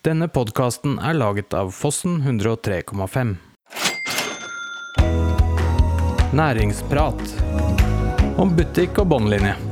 Denne podkasten er laget av Fossen 103,5. Næringsprat om butikk og båndlinje.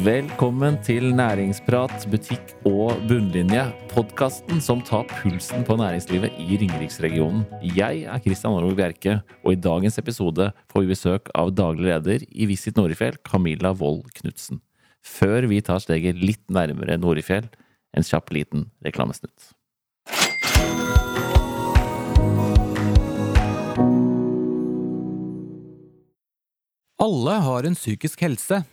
Velkommen til Næringsprat, butikk og bunnlinje. Podkasten som tar pulsen på næringslivet i Ringeriksregionen. Jeg er Kristian Aarvåg Bjerke, og i dagens episode får vi besøk av daglig leder i Visit Norefjell, Camilla Wold Knutsen. Før vi tar steget litt nærmere Norefjell, en kjapp liten reklamesnutt. Alle har en psykisk helse.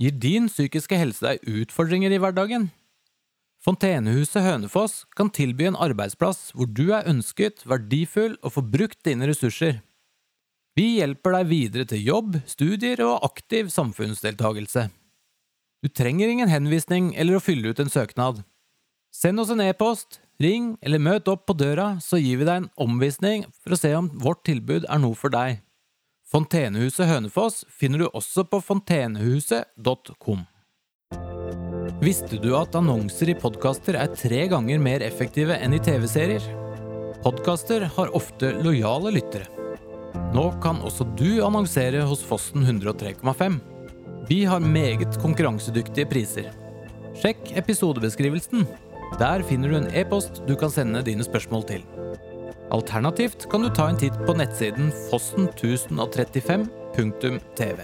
Gir din psykiske helse deg utfordringer i hverdagen? Fontenehuset Hønefoss kan tilby en arbeidsplass hvor du er ønsket, verdifull og får brukt dine ressurser. Vi hjelper deg videre til jobb, studier og aktiv samfunnsdeltagelse. Du trenger ingen henvisning eller å fylle ut en søknad. Send oss en e-post, ring eller møt opp på døra, så gir vi deg en omvisning for å se om vårt tilbud er noe for deg. Fontenehuset Hønefoss finner du også på fontenehuset.com. Visste du at annonser i podkaster er tre ganger mer effektive enn i TV-serier? Podkaster har ofte lojale lyttere. Nå kan også du annonsere hos Fossen 103,5. Vi har meget konkurransedyktige priser. Sjekk episodebeskrivelsen. Der finner du en e-post du kan sende dine spørsmål til. Alternativt kan du ta en titt på nettsiden fossen1035.tv.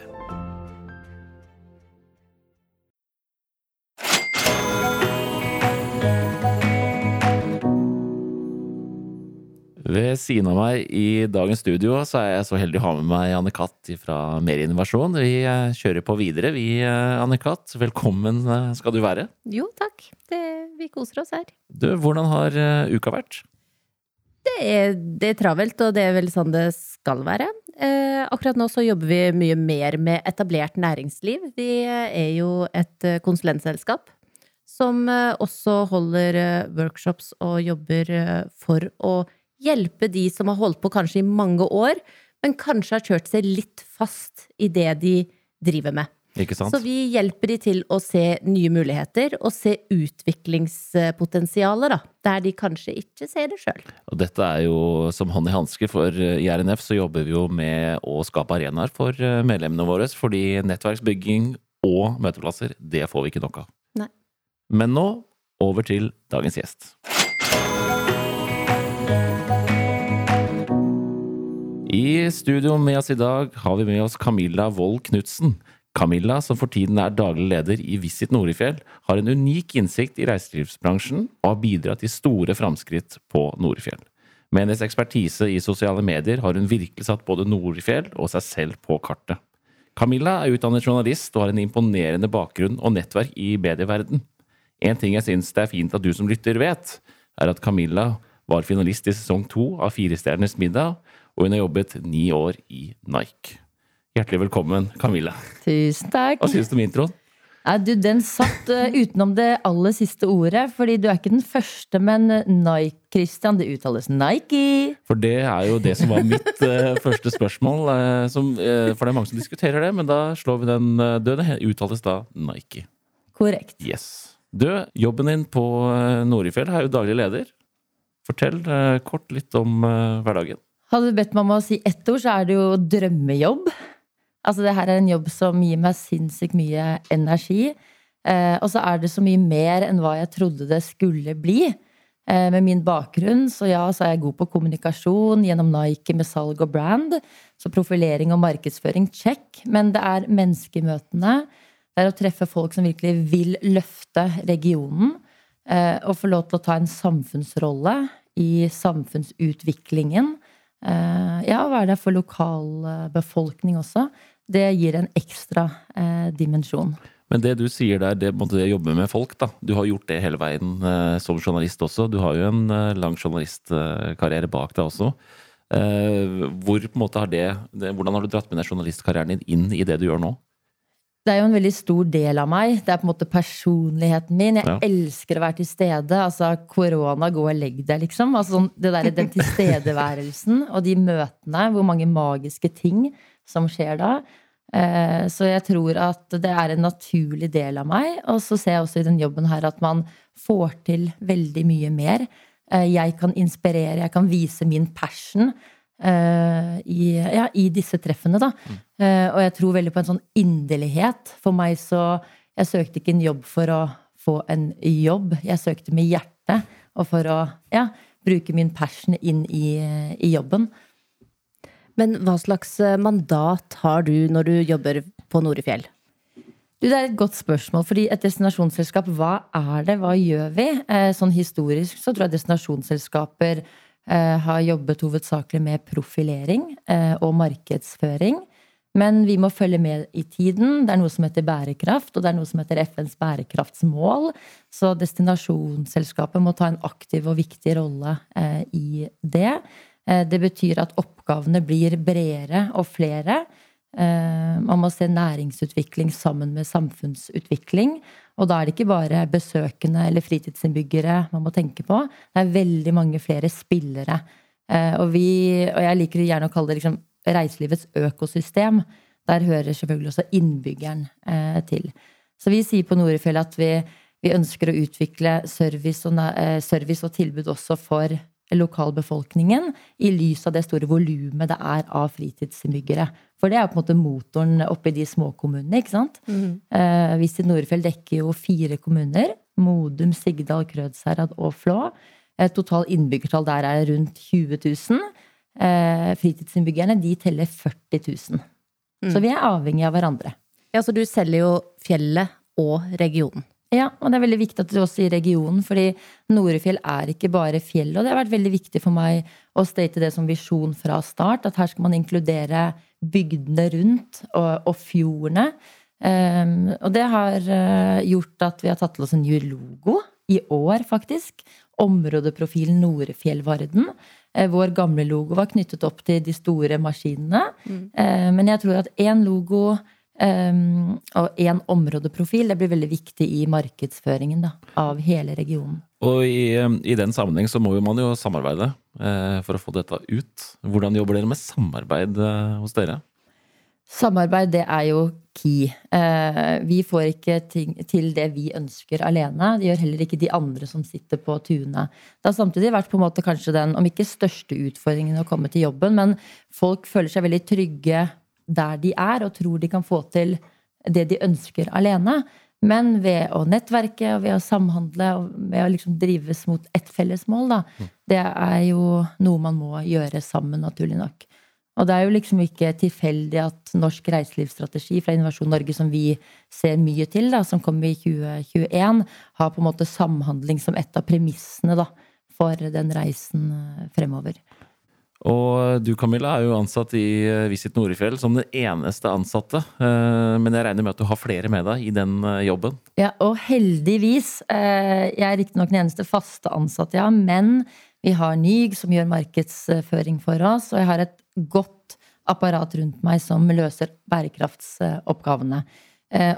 Ved siden av meg i dagens studio så er jeg så heldig å ha med meg Anne Katt fra Merinnovasjon. Vi eh, kjører på videre, vi, eh, Anne Katt. Velkommen eh, skal du være. Jo, takk. Det, vi koser oss her. Du, hvordan har uka vært? Det er, det er, travelt, og det er vel sånn det skal være. Eh, akkurat nå så jobber vi mye mer med etablert næringsliv. Vi er jo et konsulentselskap som også holder workshops og jobber for å hjelpe de som har holdt på kanskje i mange år, men kanskje har kjørt seg litt fast i det de driver med. Så vi hjelper de til å se nye muligheter og se utviklingspotensialet, da. Der de kanskje ikke ser det sjøl. Og dette er jo som hånd i hanske, for i RNF så jobber vi jo med å skape arenaer for eh, medlemmene våre. Fordi nettverksbygging og møteplasser, det får vi ikke nok av. Nei. Men nå over til dagens gjest. I studio med oss i dag har vi med oss Camilla Wold Knutsen. Camilla, som for tiden er daglig leder i Visit Norefjell, har en unik innsikt i reiselivsbransjen og har bidratt til store framskritt på Norefjell. Med hennes ekspertise i sosiale medier har hun virkelig satt både Norefjell og seg selv på kartet. Camilla er utdannet journalist og har en imponerende bakgrunn og nettverk i medieverden. En ting jeg syns det er fint at du som lytter vet, er at Camilla var finalist i sesong to av Fire stjerners middag, og hun har jobbet ni år i Nike. Hjertelig velkommen, Camilla. Tusen takk. Hva syns du om introen? Ja, du, Den satt uh, utenom det aller siste ordet, fordi du er ikke den første, men Nike, Christian, det uttales Nike. For det er jo det som var mitt uh, første spørsmål. Uh, som, for det er mange som diskuterer det, men da slår vi den døde. Det uttales da Nike. Korrekt. Yes. Du, jobben din på Norefjell er jo daglig leder. Fortell kort litt om hverdagen. Hadde du bedt meg om å si ett ord, så er det jo drømmejobb. Altså, det her er en jobb som gir meg sinnssykt mye energi. Eh, og så er det så mye mer enn hva jeg trodde det skulle bli. Eh, med min bakgrunn, så ja, så er jeg god på kommunikasjon gjennom Nike med salg og brand. Så profilering og markedsføring, check. Men det er menneskemøtene. Det er å treffe folk som virkelig vil løfte regionen. Eh, og få lov til å ta en samfunnsrolle i samfunnsutviklingen. Eh, ja, være der for lokalbefolkning også. Det gir en ekstra eh, dimensjon. Men det du sier der, det måtte du jobbe med folk, da. Du har gjort det hele veien eh, som journalist også. Du har jo en eh, lang journalistkarriere bak deg også. Eh, hvor måte har det, det, Hvordan har du dratt med deg journalistkarrieren din inn i det du gjør nå? Det er jo en veldig stor del av meg. Det er på en måte personligheten min. Jeg Ja. elsker å være til stede. Altså, korona, gå og legg deg, liksom. Altså, sånn, det der, den tilstedeværelsen og de møtene, hvor mange magiske ting som skjer da. Eh, Så jeg tror at det er en naturlig del av meg. Og så ser jeg også i den jobben her at man får til veldig mye mer. Eh, Jeg kan inspirere, jeg kan vise min passion eh, i, ja, i disse treffene, da. Eh, Og jeg tror veldig på en sånn inderlighet. For meg så Jeg søkte ikke en jobb for å få en jobb. Jeg søkte med hjertet og for å ja, bruke min passion inn i, i jobben. Men hva slags eh, mandat har du når du jobber på Norefjell? Du, det er et godt spørsmål, fordi et destinasjonsselskap, hva er det, hva gjør vi? Eh, sånn historisk så tror jeg destinasjonsselskaper eh, har jobbet hovedsakelig med profilering og markedsføring. Men vi må følge med i tiden. Det er noe som heter bærekraft, og det er noe som heter FNs bærekraftsmål. Så destinasjonsselskapet må ta en aktiv og viktig rolle i det. Eh, det betyr at oppgavene blir bredere og flere. Eh, Man må se næringsutvikling sammen med samfunnsutvikling. Og da er det ikke bare besøkende eller fritidsinnbyggere man må tenke på. Det er veldig mange flere spillere. Eh, Og, vi, og jeg liker gjerne å kalle det liksom reiselivets økosystem. Der hører selvfølgelig også innbyggeren til. Så vi sier på Norefjell at vi, vi ønsker å utvikle service og, service og tilbud også for lokalbefolkningen, i lys av det store volumet det er av fritidsinnbyggere. For det er på en måte motoren oppi de små kommunene, ikke sant? Eh, Visit Norefjell dekker jo fire kommuner. Modum, Sigdal, Krødsherad og Flå. Eh, total innbyggertall der er rundt 20 000. Eh, fritidsinnbyggerne de teller 40 000. Så vi er avhengig av hverandre. Ja, så du selger jo fjellet og regionen. Ja, og det er veldig viktig at du også i regionen, fordi Norefjell er ikke bare fjell. Og det har vært veldig viktig for meg å state det som visjon fra start, at her skal man inkludere bygdene rundt og, og fjordene. Um, og det har uh, gjort at vi har tatt til oss en ny logo i år, faktisk. Områdeprofilen Norefjellvarden. Uh, vår gamle logo var knyttet opp til de store maskinene. Eh, men jeg tror at én logo Um, og én områdeprofil det blir veldig viktig i markedsføringen da, av hele regionen. Og i, eh, i den sammenheng så må jo man jo samarbeide eh, for å få dette ut. Hvordan jobber dere med samarbeid eh, hos dere? Samarbeid det er jo key. Eh, vi får ikke ting, til det vi ønsker alene. Det gjør heller ikke de andre som sitter på tunet. Det har samtidig vært på en måte kanskje den, om ikke største utfordringen å komme til jobben, men folk føler seg veldig trygge der de er, og tror de kan få til det de ønsker alene. Men ved å nettverke og ved å samhandle og ved å liksom drives mot ett felles mål, da, det er jo noe man må gjøre sammen, naturlig nok. Og det er jo liksom ikke tilfeldig at norsk reiselivsstrategi fra Innovasjon Norge, som vi ser mye til, da, som kom i 2021, har på en måte samhandling som et av premissene da, for den reisen eh, fremover. Og du Camilla er jo ansatt i eh, Visit Norefjell som den eneste ansatte. eh, Men jeg regner med at du har flere med deg i den eh, jobben. Ja, og heldigvis. Jeg er riktignok den eneste faste ansatte, jeg ja, men vi har NYG som gjør markedsføring for oss, og jeg har et godt apparat rundt meg som løser bærekraftsoppgavene.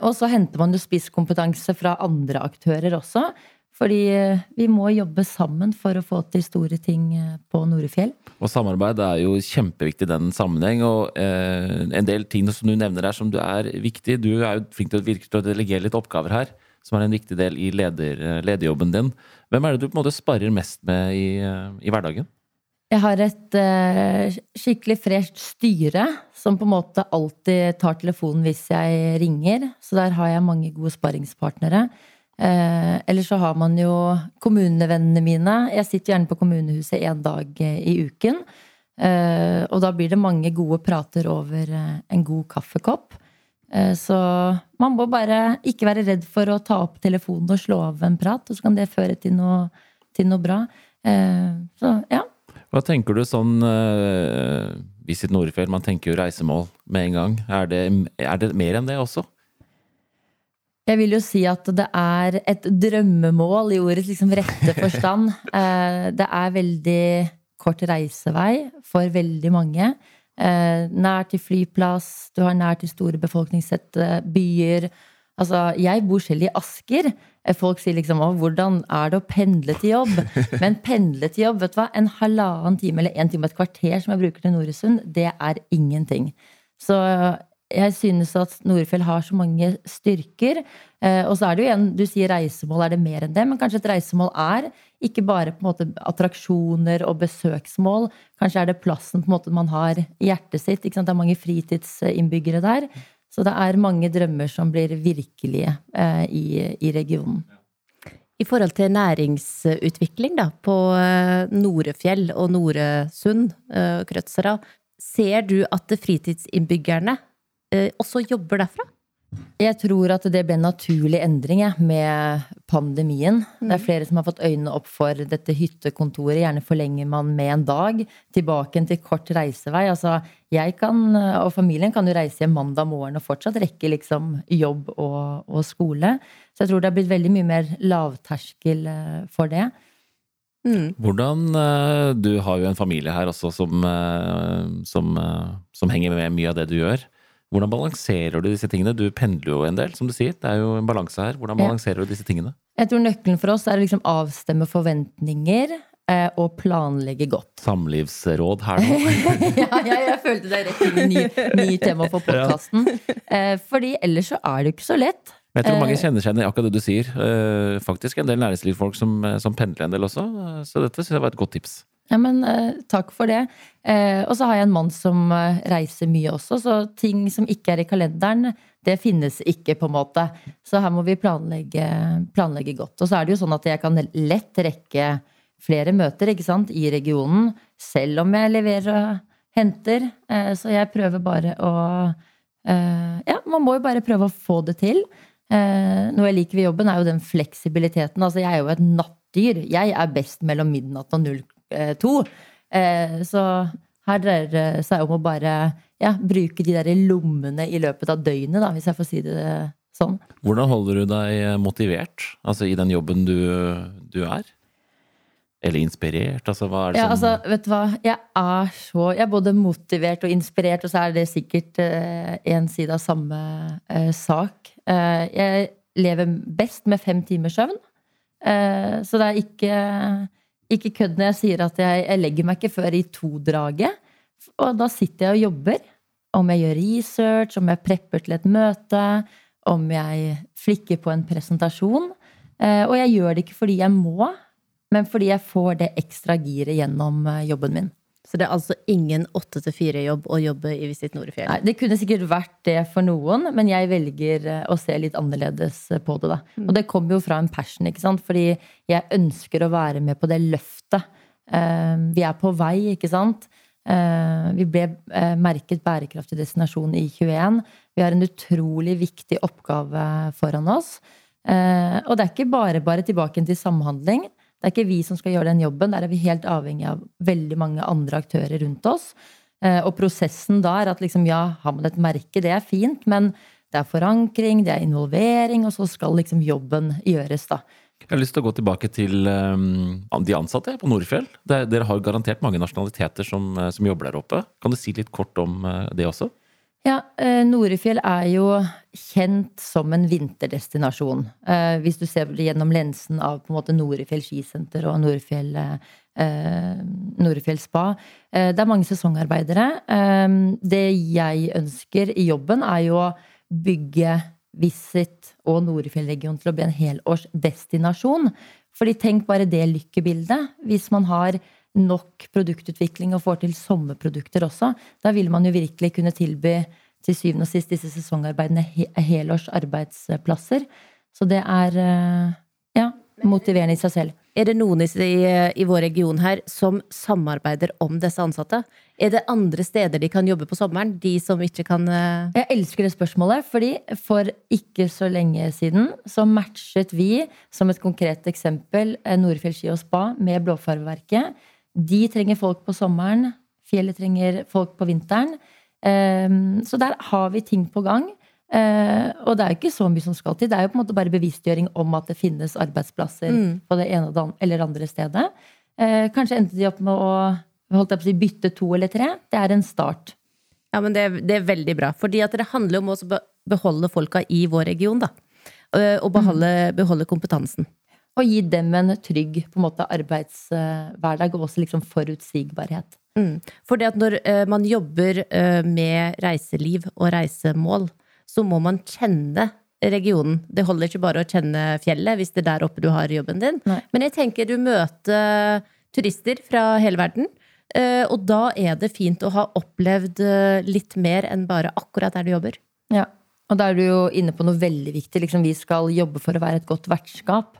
Og så henter man jo spisskompetanse fra andre aktører også. Fordi eh, vi må jobbe sammen for å få til store ting eh, på Norefjell. Og samarbeid er jo kjempeviktig i den sammenheng. Og eh, en del ting som du nevner her som du er viktig. Du er jo flink til å virke til å delegere litt oppgaver her, som er en viktig del i leder, lederjobben din. Hvem er det du på en måte sparer mest med i, i hverdagen? Jeg har et eh, skikkelig fresht styre som på en måte alltid tar telefonen hvis jeg ringer. Så der har jeg mange gode sparringspartnere. Eh, eller så har man jo kommunevennene mine. Jeg sitter gjerne på kommunehuset én dag eh, i uken. Eh, og da blir det mange gode prater over en god kaffekopp. Så man må bare ikke være redd for å ta opp telefonen og slå av en prat, og så kan det føre til noe, til noe bra. Så ja. Hva tenker du sånn Visit Nordfjell, man tenker jo reisemål med en gang. Er det, er det mer enn det også? Jeg vil jo si at det er et drømmemål i ordets liksom rette forstand. Eh, Det er veldig kort reisevei for veldig mange. Eh, nær til flyplass, du har nær til store befolkningstette byer. Altså, jeg bor selv i Asker. Eh, Folk sier liksom å, hvordan er det å pendle til jobb? Men pendle til jobb, vet du hva, en halvannen time eller en time og et kvarter som jeg bruker til Noresund, det er ingenting. Så jeg synes at Norefjell har så mange styrker. Eh, Og så er det jo igjen, du sier reisemål, er det mer enn det? Men kanskje et reisemål er ikke bare på en måte attraksjoner og besøksmål. Kanskje er det plassen på en måte man har i hjertet sitt. Det er mange fritidsinnbyggere der. Så det er mange drømmer som blir virkelige eh, i, i regionen. I forhold til næringsutvikling da, på eh, Norefjell og Noresund, Krødsera, ser du at fritidsinnbyggerne også jobber derfra? Jeg tror at det ble en naturlig endring jeg, med pandemien. Det er flere som har fått øynene opp for dette hyttekontoret. Gjerne forlenger man med en dag. Tilbake til kort reisevei. Altså, jeg kan, og familien kan jo reise hjem mandag morgen og fortsatt rekke liksom jobb og, og skole. Så jeg tror det har blitt veldig mye mer lavterskel eh, for det. Mm. Hvordan eh, Du har jo en familie her også som, eh, som, eh, som henger med mye av det du gjør. Hvordan balanserer du disse tingene? Du pendler jo en del, som du sier. Det er jo en balanse her. Hvordan balanserer du disse tingene? Jeg tror nøkkelen for oss er å liksom avstemme forventninger eh, og planlegge godt. Samlivsråd her nå? ja, jeg, jeg følte det rett inn i ny, ny tema for podkasten. Eh, fordi ellers så er det jo ikke så lett. Jeg tror mange Eh. kjenner seg igjen i akkurat det du sier. Eh, Faktisk en del næringslivsfolk som, eh, som pendler en del også. Så dette synes jeg var et godt tips. Ja, men uh, takk for det. Uh, og så har jeg en mann som uh, reiser mye også, så ting som ikke er i kalenderen, det finnes ikke, på en måte. Så her må vi planlegge, planlegge godt. Og så er det jo sånn at jeg kan lett rekke flere møter, ikke sant, i regionen, selv om jeg leverer og henter. Så jeg prøver bare å Ja, man må jo bare prøve å få det til. Noe jeg liker ved jobben, er jo den fleksibiliteten. Altså, jeg er jo et nattdyr. Jeg er best mellom midnatt og 02. Eh, så her dreier det seg om å bare ja, bruke de der lommene i løpet av døgnet, da, hvis jeg får si det sånn. Hvordan holder du deg motivert altså i den jobben du, du er? Eller inspirert? Altså, hva er det Ja, som altså, vet du hva? Jeg er så Jeg er både motivert og inspirert, og så er det sikkert én side av samme eh, sak. Eh, jeg lever best med fem timers søvn. Eh, så det er ikke, ikke kødd når jeg sier at jeg, jeg legger meg ikke før i to-draget. Og da sitter jeg og jobber. Om jeg gjør research, om jeg prepper til et møte, om jeg flikker på en presentasjon. Eh, og jeg gjør det ikke fordi jeg må, men fordi jeg får det ekstra giret gjennom eh, jobben min. Så det er altså ingen åtte til fire-jobb å jobbe i Visit Norefjell? Nei, det kunne sikkert vært det for noen, men jeg velger eh, å se litt annerledes eh, på det. da. Og det kommer jo fra en passion, ikke sant? fordi jeg ønsker å være med på det løftet. Eh, Vi er på vei, ikke sant? Vi ble merket bærekraftig destinasjon i 21. Vi har en utrolig viktig oppgave foran oss. Og det er ikke bare bare tilbake til samhandling. Det er ikke vi som skal gjøre den jobben. Der er vi helt avhengig av veldig mange andre aktører rundt oss. Eh, Og prosessen da er at liksom, ja, har man et merke, det er fint, men det er forankring, det er involvering, og så skal liksom jobben gjøres, da. Jeg har lyst til å gå tilbake til um, de ansatte på Nordfjell. Dere har garantert mange nasjonaliteter som, eh, som jobber der oppe. Kan du si litt kort om eh, det også? Ja, eh, Norefjell er jo kjent som en vinterdestinasjon. Eh, Hvis du ser gjennom lensen av på en måte Norefjell skisenter og Norefjell, eh, Norefjell spa. Det er mange sesongarbeidere. Det jeg ønsker i jobben, er jo å bygge Visit og Norefjellregionen til å bli en helårsdestinasjon. Fordi tenk bare det lykkebildet. Hvis man har nok produktutvikling og får til sommerprodukter også, da vil man jo virkelig kunne tilby til syvende og sist disse sesongarbeidene helårs arbeidsplasser. Så det er eh, ja, motiverende i seg selv. Er det noen i, i vår region her som samarbeider om disse ansatte? Er det andre steder de kan jobbe på sommeren? De som ikke kan eh, Jeg elsker det spørsmålet, fordi for ikke så lenge siden så matchet vi, som et konkret eksempel, eh, Norefjell ski og spa med Blåfarveverket. De trenger folk på sommeren. Fjellet trenger folk på vinteren. Ehm, Så der har vi ting på gang. Eh, Og det er jo ikke så mye som skal til. Det er jo på en måte bare bevisstgjøring om at det finnes arbeidsplasser Mm. på det ene eller andre stedet. Eh, Kanskje endte de opp med å holdt jeg på å si, bytte to eller tre. Det er en start. Ja, men det, er- det er veldig bra. Fordi at det handler om å beholde folka i vår region, da. Eh, Og beholde, beholde kompetansen. Og gi dem en trygg på en måte, arbeidshverdag og også liksom forutsigbarhet. Mm. For det at når eh, man jobber eh, med reiseliv og reisemål, så må man kjenne regionen. Det holder ikke bare å kjenne fjellet hvis det er der oppe du har jobben din. Nei. Men jeg tenker du møter turister fra hele verden, eh, og da er det fint å ha opplevd litt mer enn bare akkurat der du jobber. Ja. Og da er du jo inne på noe veldig viktig. Liksom, vi skal jobbe for å være et godt vertskap.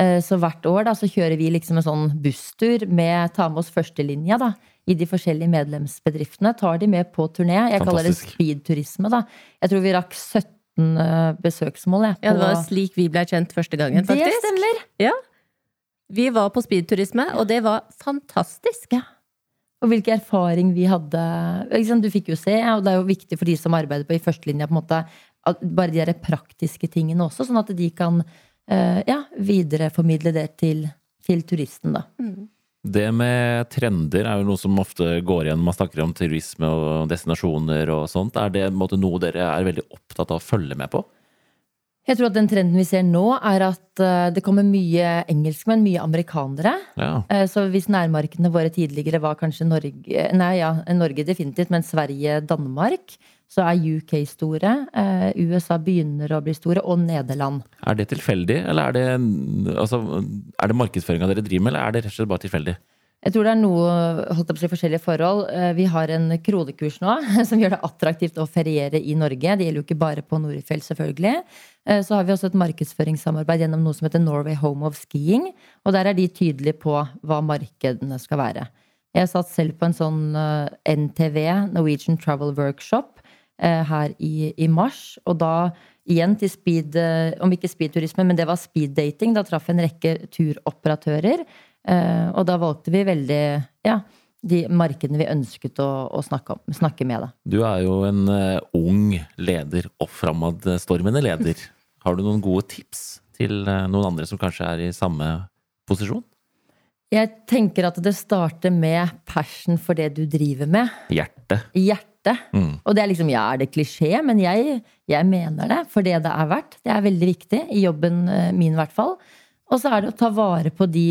Eh, Så hvert år da, så kjører vi liksom en sånn busstur med ta med oss førstelinja da, i de forskjellige medlemsbedriftene. Tar de med på turné. Jeg kaller det speedturisme. da. Jeg tror vi rakk 17 eh, besøksmål. Jeg, Ja, det var slik vi ble kjent første gangen, det stemmer! Ja. Vi var på speedturisme, og det var fantastisk. Ja. Og hvilken erfaring vi hadde. Du fikk jo se, og det er jo viktig for de som arbeider på i førstelinja, på en måte, at bare de der praktiske tingene også, sånn at de kan ja, videreformidle det til, til turisten, da. Det med trender er jo noe som ofte går igjen når man snakker om turisme og destinasjoner og sånt. Er det måte, noe dere er veldig opptatt av å følge med på? Jeg tror at den trenden vi ser nå, er at eh, det kommer mye engelskmenn, mye amerikanere. Ja. Eh, Så hvis nærmarkedene våre tidligere var kanskje Norge Nei, ja, Norge definitivt, men Sverige, Danmark, så er UK store. Eh, USA begynner å bli store, og Nederland. Er det tilfeldig, eller er det, altså, er det markedsføringa dere driver med, eller er det rett og slett bare tilfeldig? Jeg tror det er noe holdt opp til forskjellige forhold. Eh, Vi har en kronekurs nå som gjør det attraktivt å feriere i Norge. Det gjelder jo ikke bare på Norefjell, selvfølgelig. Eh, Så har vi også et markedsføringssamarbeid gjennom noe som heter Norway Home of Skiing. Og der er de tydelige på hva markedene skal være. Jeg satt selv på en sånn NTV, Norwegian Travel Workshop, her i, i mars. Og da igjen til speed, eh, om ikke speedturisme, men det var speeddating. Da traff en rekke turoperatører. Eh, og da valgte vi veldig ja, de markedene vi ønsket å, å snakke, om, snakke med. Da. Du er jo en eh, ung leder, og framadstormende leder. Har du noen gode tips til eh, noen andre som kanskje er i samme posisjon? Jeg tenker at det starter med passion for det du driver med. Hjerte. Hjerte. Mm. Og det er liksom, ja, er det klisjé? Men jeg, jeg mener det for det det er verdt. Det er veldig viktig. I jobben eh, min, i hvert fall. Og så er det å ta vare på de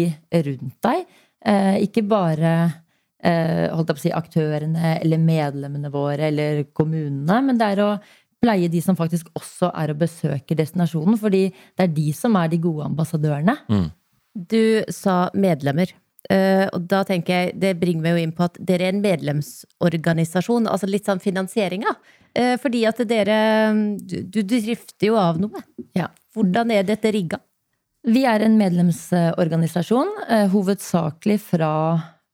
rundt deg. Eh, ikke bare eh, holdt jeg på å si, aktørene eller medlemmene våre eller kommunene, men det er å pleie de som faktisk også er og besøker destinasjonen. Fordi det er de som er de gode ambassadørene. Du sa medlemmer. Eh, og da tenker jeg, det bringer meg jo inn på at dere er en medlemsorganisasjon. Altså litt sånn finansieringa. Uh, fordi at dere du, du drifter jo av noe. Ja. Hvordan er dette rigga? Vi er en medlemsorganisasjon, uh, hovedsakelig fra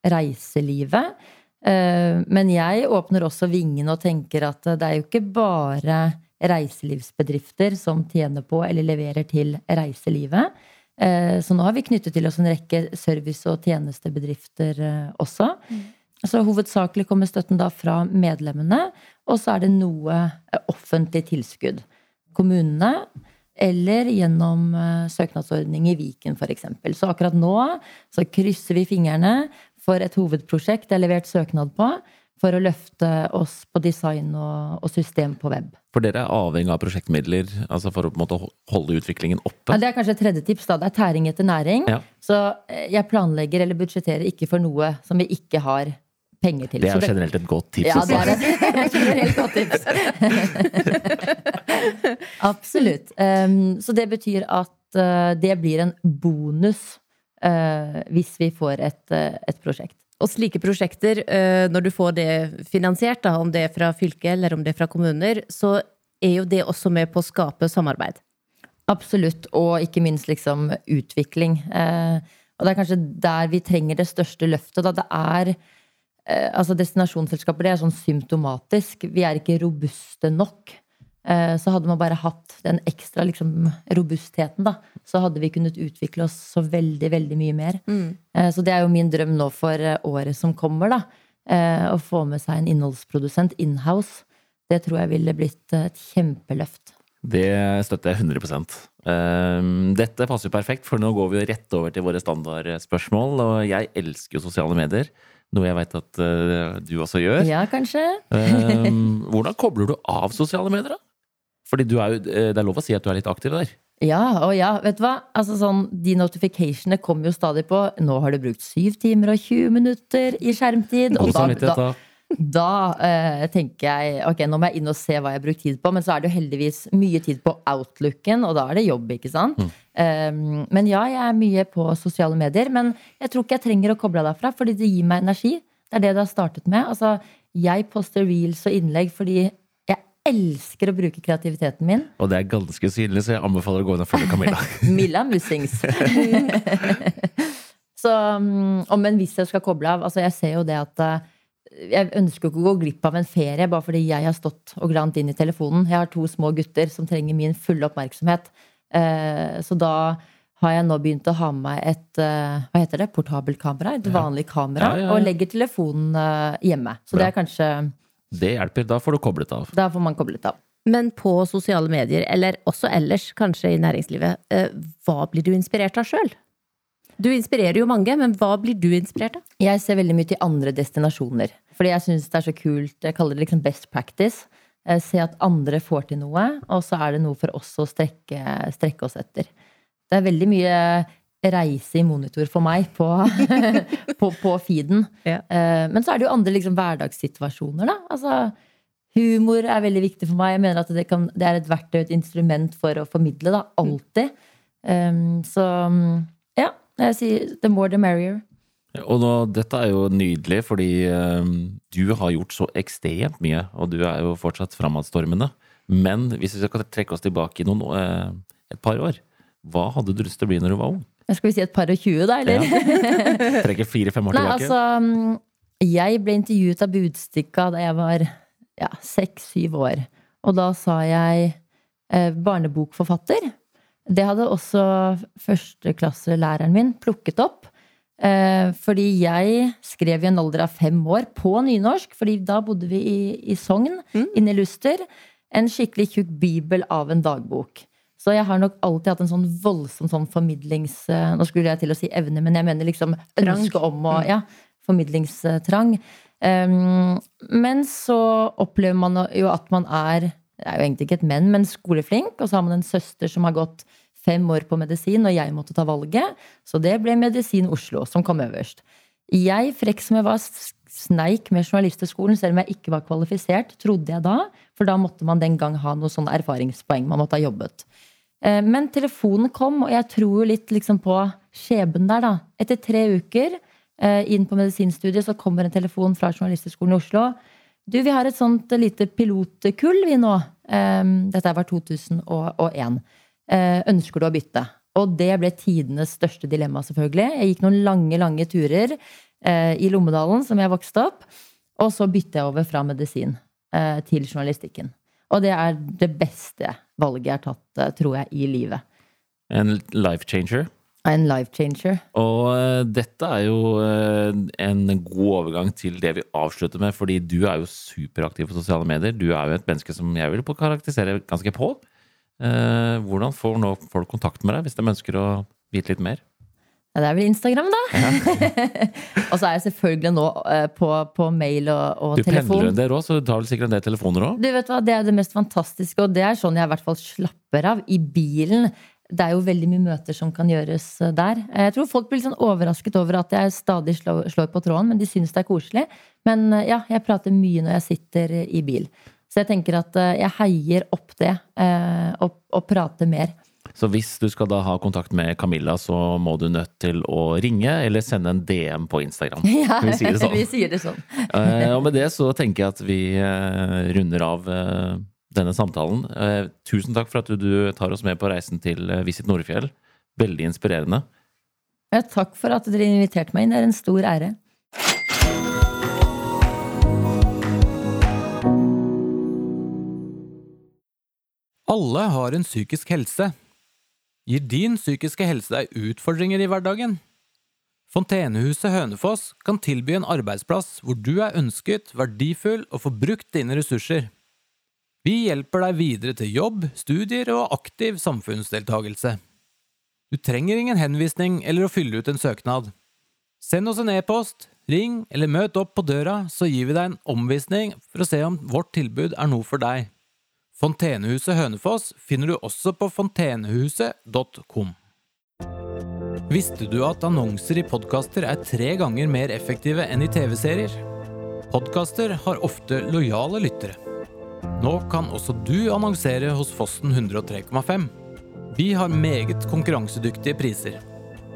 reiselivet. Eh, Men jeg åpner også vingene og tenker at det er jo ikke bare reiselivsbedrifter som tjener på eller leverer til reiselivet. Eh, Så nå har vi knyttet til oss en rekke service- og tjenestebedrifter også. også. Så hovedsakelig kommer støtten da fra medlemmene, og så er det noe eh, offentlig tilskudd. Kommunene, eller gjennom eh, søknadsordning i Viken f.eks. Så akkurat nå så krysser vi fingrene for et hovedprosjekt det er levert søknad på, for å løfte oss på design og, og system på web. For dere er avhengig av prosjektmidler altså for å på en måte holde utviklingen oppe? Ja, det er kanskje et tredje tips. da, Det er tæring etter næring. Ja. Så eh, jeg planlegger eller budsjetterer ikke for noe som vi ikke har penger til. Det er jo generelt et godt tips. Ja, det er et generelt godt tips. Absolutt. Um, så det betyr at uh, det blir en bonus uh, hvis vi får et, uh, et prosjekt. Og slike prosjekter, eh, når du får det finansiert, da, om det er fra fylket eller om det er fra kommuner, så er jo det også med på å skape samarbeid. Absolutt. Og ikke minst liksom utvikling. Eh, og det er kanskje der vi trenger det største løftet. Da. Det er eh, Altså, destinasjonsselskaper, det er sånn symptomatisk. Vi er ikke robuste nok. Eh, så hadde man bare hatt den ekstra liksom, robustheten, da, så hadde vi kunnet utvikle oss så veldig, veldig mye mer. Mm. så det er jo min drøm nå for eh, året som kommer, da. Eh, å få med seg en innholdsprodusent inhouse. Det tror jeg ville blitt eh, et kjempeløft. Det støtter jeg 100 Ehm, Dette passer jo perfekt, for nå går vi jo rett over til våre standardspørsmål. Og jeg elsker jo sosiale medier. Noe jeg veit at eh, du også gjør. Ja, kanskje. Eh, hvordan kobler du av sosiale medier, da? Fordi du er jo, eh, det er lov å si at du er litt aktiv der. Ja, og ja, vet du hva? Altså sånn, De notificationene kommer jo stadig på. Nå har du brukt 7 timer og 20 minutter i skjermtid. Og da, da, da. eh, tenker jeg ok, nå må jeg inn og se hva jeg har brukt tid på. Men så er det jo heldigvis mye tid på outlooken, og da er det jobb, ikke sant? Um, men ja, jeg er mye på sosiale medier. Men jeg tror ikke jeg trenger å koble av derfra, fordi det gir meg energi. Det er det det har startet med. Altså, jeg poster reels og innlegg fordi elsker å bruke kreativiteten min. Og det er ganske synlig, så jeg anbefaler å gå inn og følge Camilla. Milla Mussings. så, mm, og men hvis jeg skal koble av altså Jeg ser jo det at eh, jeg ønsker ikke å gå glipp av en ferie bare fordi jeg har stått og glant inn i telefonen. Jeg har to små gutter som trenger min fulle oppmerksomhet. Eh, Så da har jeg nå begynt å ha med meg et eh, hva heter det, portabelt kamera. Et vanlig kamera. Ja, ja, ja. Og legger telefonen hjemme. Så det er kanskje Det hjelper. Da får du koblet av. Da får man koblet av. Men på sosiale medier, eller også ellers, kanskje i næringslivet, eh, hva blir du inspirert av sjøl? Du inspirerer jo mange, men hva blir du inspirert av? Jeg ser veldig mye til andre destinasjoner. Fordi jeg syns det er så kult. Jeg kaller det liksom best practice. Eh, Se at andre får til noe, og så er det noe for oss å strekke, strekke oss etter. Det er veldig mye reise i monitor for meg på, på, på feeden. Ja. Eh, Men så er det jo andre liksom hverdagssituasjoner, da. Altså, humor er veldig viktig for meg. Jeg mener at det, kan, det er et verktøy, et instrument for å formidle, da. Alltid. Um, så ja, jeg sier the more the merrier. Og nå, dette er jo nydelig, fordi um, du har gjort så ekstremt mye, og du er jo fortsatt framadstormende. Men hvis vi skal trekke oss tilbake i noen, uh, et par år, hva hadde du lyst til å bli når du var ung? Skal vi si et par og tjue, da, eller? Trekker fire-fem år Nei, tilbake? altså mm, Jeg ble intervjuet av Budstikka da jeg var ja, seks-syv år. Og da sa jeg eh, barnebokforfatter. Det hadde også førsteklasselæreren min plukket opp. Eh, fordi jeg skrev i en alder av fem år på nynorsk, fordi da bodde vi i, i Sogn, inne i Luster. En skikkelig tjukk bibel av en dagbok. Så jeg har nok alltid hatt en sånn voldsom sånn formidlings... eh, Nå skulle jeg til å si evne, men jeg mener liksom Trang. ønske om å Ja, formidlingstrang. Um, men så opplever man jo at man er Det er jo egentlig ikke et men, men skoleflink. Og så har man en søster som har gått fem år på medisin, og jeg måtte ta valget. Så det ble Medisin Oslo som kom øverst. Jeg, frekk som jeg var, sneik med journalisthøgskolen, selv om jeg ikke var kvalifisert, trodde jeg da. For da måtte man den gang ha noe sånn erfaringspoeng. Man måtte ha jobbet. Eh, Men telefonen kom, og jeg tror jo litt liksom på skjebnen der, da. Etter tre uker eh, inn på medisinstudiet så kommer en telefon fra Journalisthøgskolen i Oslo. Du, vi har et sånt lite pilotkull, vi nå. Eh, Dette var 2001. Eh, Ønsker du å bytte? Og det ble tidenes største dilemma, selvfølgelig. Jeg gikk noen lange, lange turer i Lommedalen, som jeg vokste opp. Og så bytta jeg over fra medisin til journalistikken. Og det er det beste valget jeg har tatt, eh, tror jeg, i livet. En life changer. En life changer. Og eh, dette er jo eh, en god overgang til det vi avslutter med, fordi du er jo superaktiv på sosiale medier. Du er jo et menneske som jeg vil karakterisere ganske på. Hvordan får nå folk kontakt med deg hvis de ønsker å vite litt mer? Ja, det er vel Instagram, da. og så er jeg selvfølgelig nå eh, på, på mail og, og Du pendler telefon. en del òg, så du tar vel sikkert en del telefoner òg? Du vet hva, Det er det mest fantastiske, og det er sånn jeg i hvert fall slapper av i bilen. Det er jo veldig mye møter som kan gjøres eh, der. Jeg tror folk blir litt sånn overrasket over at jeg stadig slår, slår på tråden, men de syns det er koselig. Men eh, ja, jeg prater mye når jeg sitter i bil. Så jeg tenker at jeg heier opp det, og, og prater mer. Så hvis du skal da ha kontakt med Camilla, så må du nødt til å ringe eller sende en DM på Instagram. Ja, Vi sier det sånn. sier det sånn. Og med det så tenker jeg at vi eh, runder av eh, denne samtalen. Eh, tusen takk for at du, tar oss med på reisen til Visit Nordfjell. Veldig inspirerende. Ja, takk for at dere inviterte meg inn. Det er en stor ære. Alle har en psykisk helse. Gir din psykiske helse deg utfordringer i hverdagen? Fontenehuset Hønefoss kan tilby en arbeidsplass hvor du er ønsket, verdifull og får brukt dine ressurser. Vi hjelper deg videre til jobb, studier og aktiv samfunnsdeltagelse. Du trenger ingen henvisning eller å fylle ut en søknad. Send oss en e-post Ring eller møt opp på døra, så gir vi deg en omvisning for å se om vårt tilbud er noe for deg. Fontenehuset Hønefoss finner du også på fontenehuset.com. Visste du at annonser i podkaster er tre ganger mer effektive enn i TV-serier? Podkaster har ofte lojale lyttere. Nå kan også du annonsere hos Fossen 103,5. Vi har meget konkurransedyktige priser.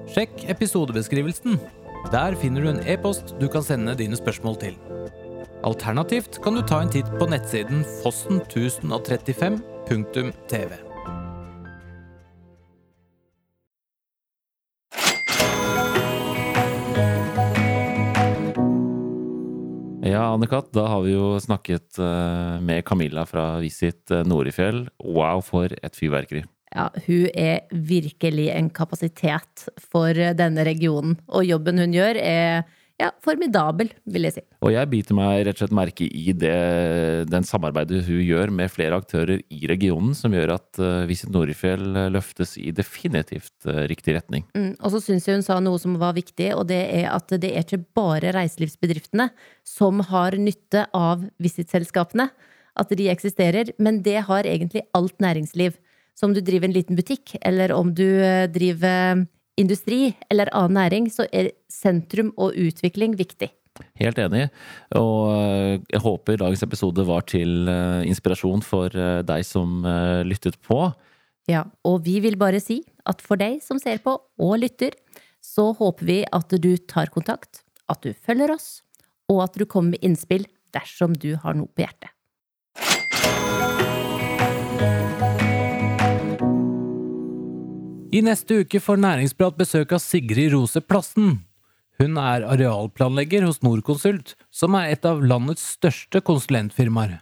Sjekk episodebeskrivelsen. Der finner du en e-post du kan sende dine spørsmål til. Alternativt kan du ta en titt på nettsiden fossen1035.tv. Ja, Anne-Kat., da har vi jo snakket eh, med Camilla fra Visit eh, Norefjell. Wow, for et fyrverkeri. Ja, hun er virkelig en kapasitet for denne regionen. Og jobben hun gjør, er ja, formidabel, vil jeg si. Og jeg biter meg rett og slett merke i det, den samarbeidet hun gjør med flere aktører i regionen, som gjør at uh, Visit Norefjell løftes i definitivt uh, riktig retning. Mm, og så syns jeg hun sa noe som var viktig, og det er at det er ikke bare reiselivsbedriftene som har nytte av Visit-selskapene, at de eksisterer, men det har egentlig alt næringsliv. Så om du driver en liten butikk, eller om du eh, driver industri eller annen næring, så er sentrum og utvikling viktig. Helt enig, og eh, jeg håper dagens episode var til eh, inspirasjon for deg som lyttet på. Ja, og vi vil bare si at for deg som ser på og lytter, så håper vi at du tar kontakt, at du følger oss, og at du kommer med innspill dersom du har noe på hjertet. I neste uke får Næringsprat besøk av Sigrid Rose Plassen. Hun er arealplanlegger hos Norconsult, som er et av landets største konsulentfirmaer.